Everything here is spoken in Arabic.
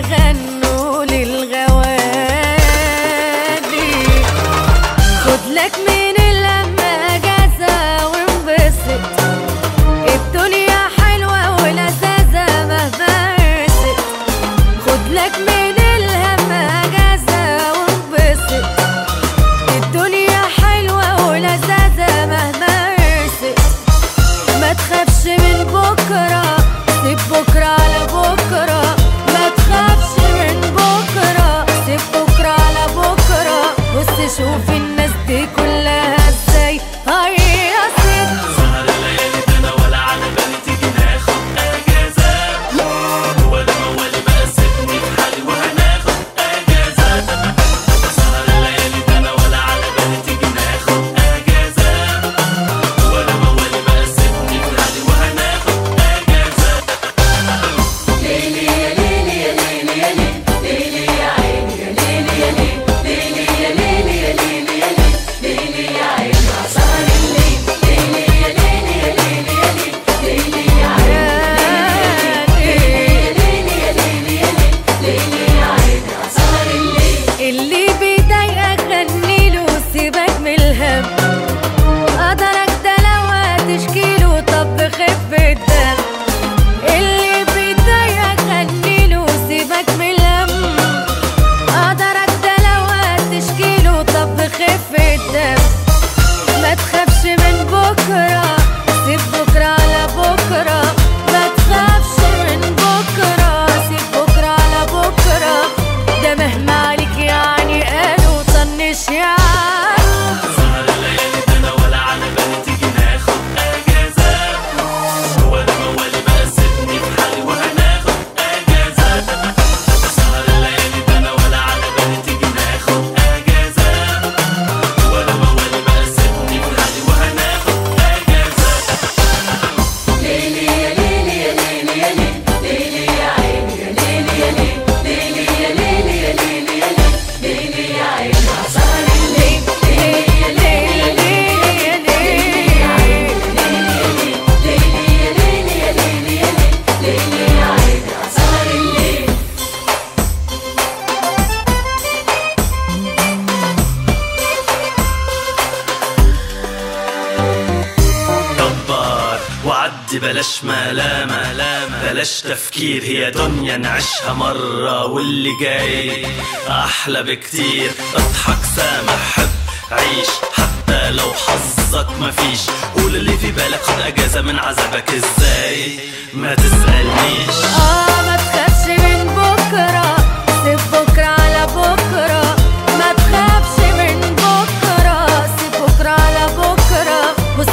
غني تشوف الناس دي كلها. عدي بلاش ملامة بلاش تفكير هي دنيا نعيشها مرة واللي جاي أحلى بكتير. اضحك سامح حب عيش حتى لو حظك مفيش قول اللي في بالك خد أجازة من عذابك. إزاي؟ ما تسألنيش. آه ما تخافش من بكرة سيب بكرة على بكرة. ما تخافش من بكرة سيب بكرة على بكرة. بص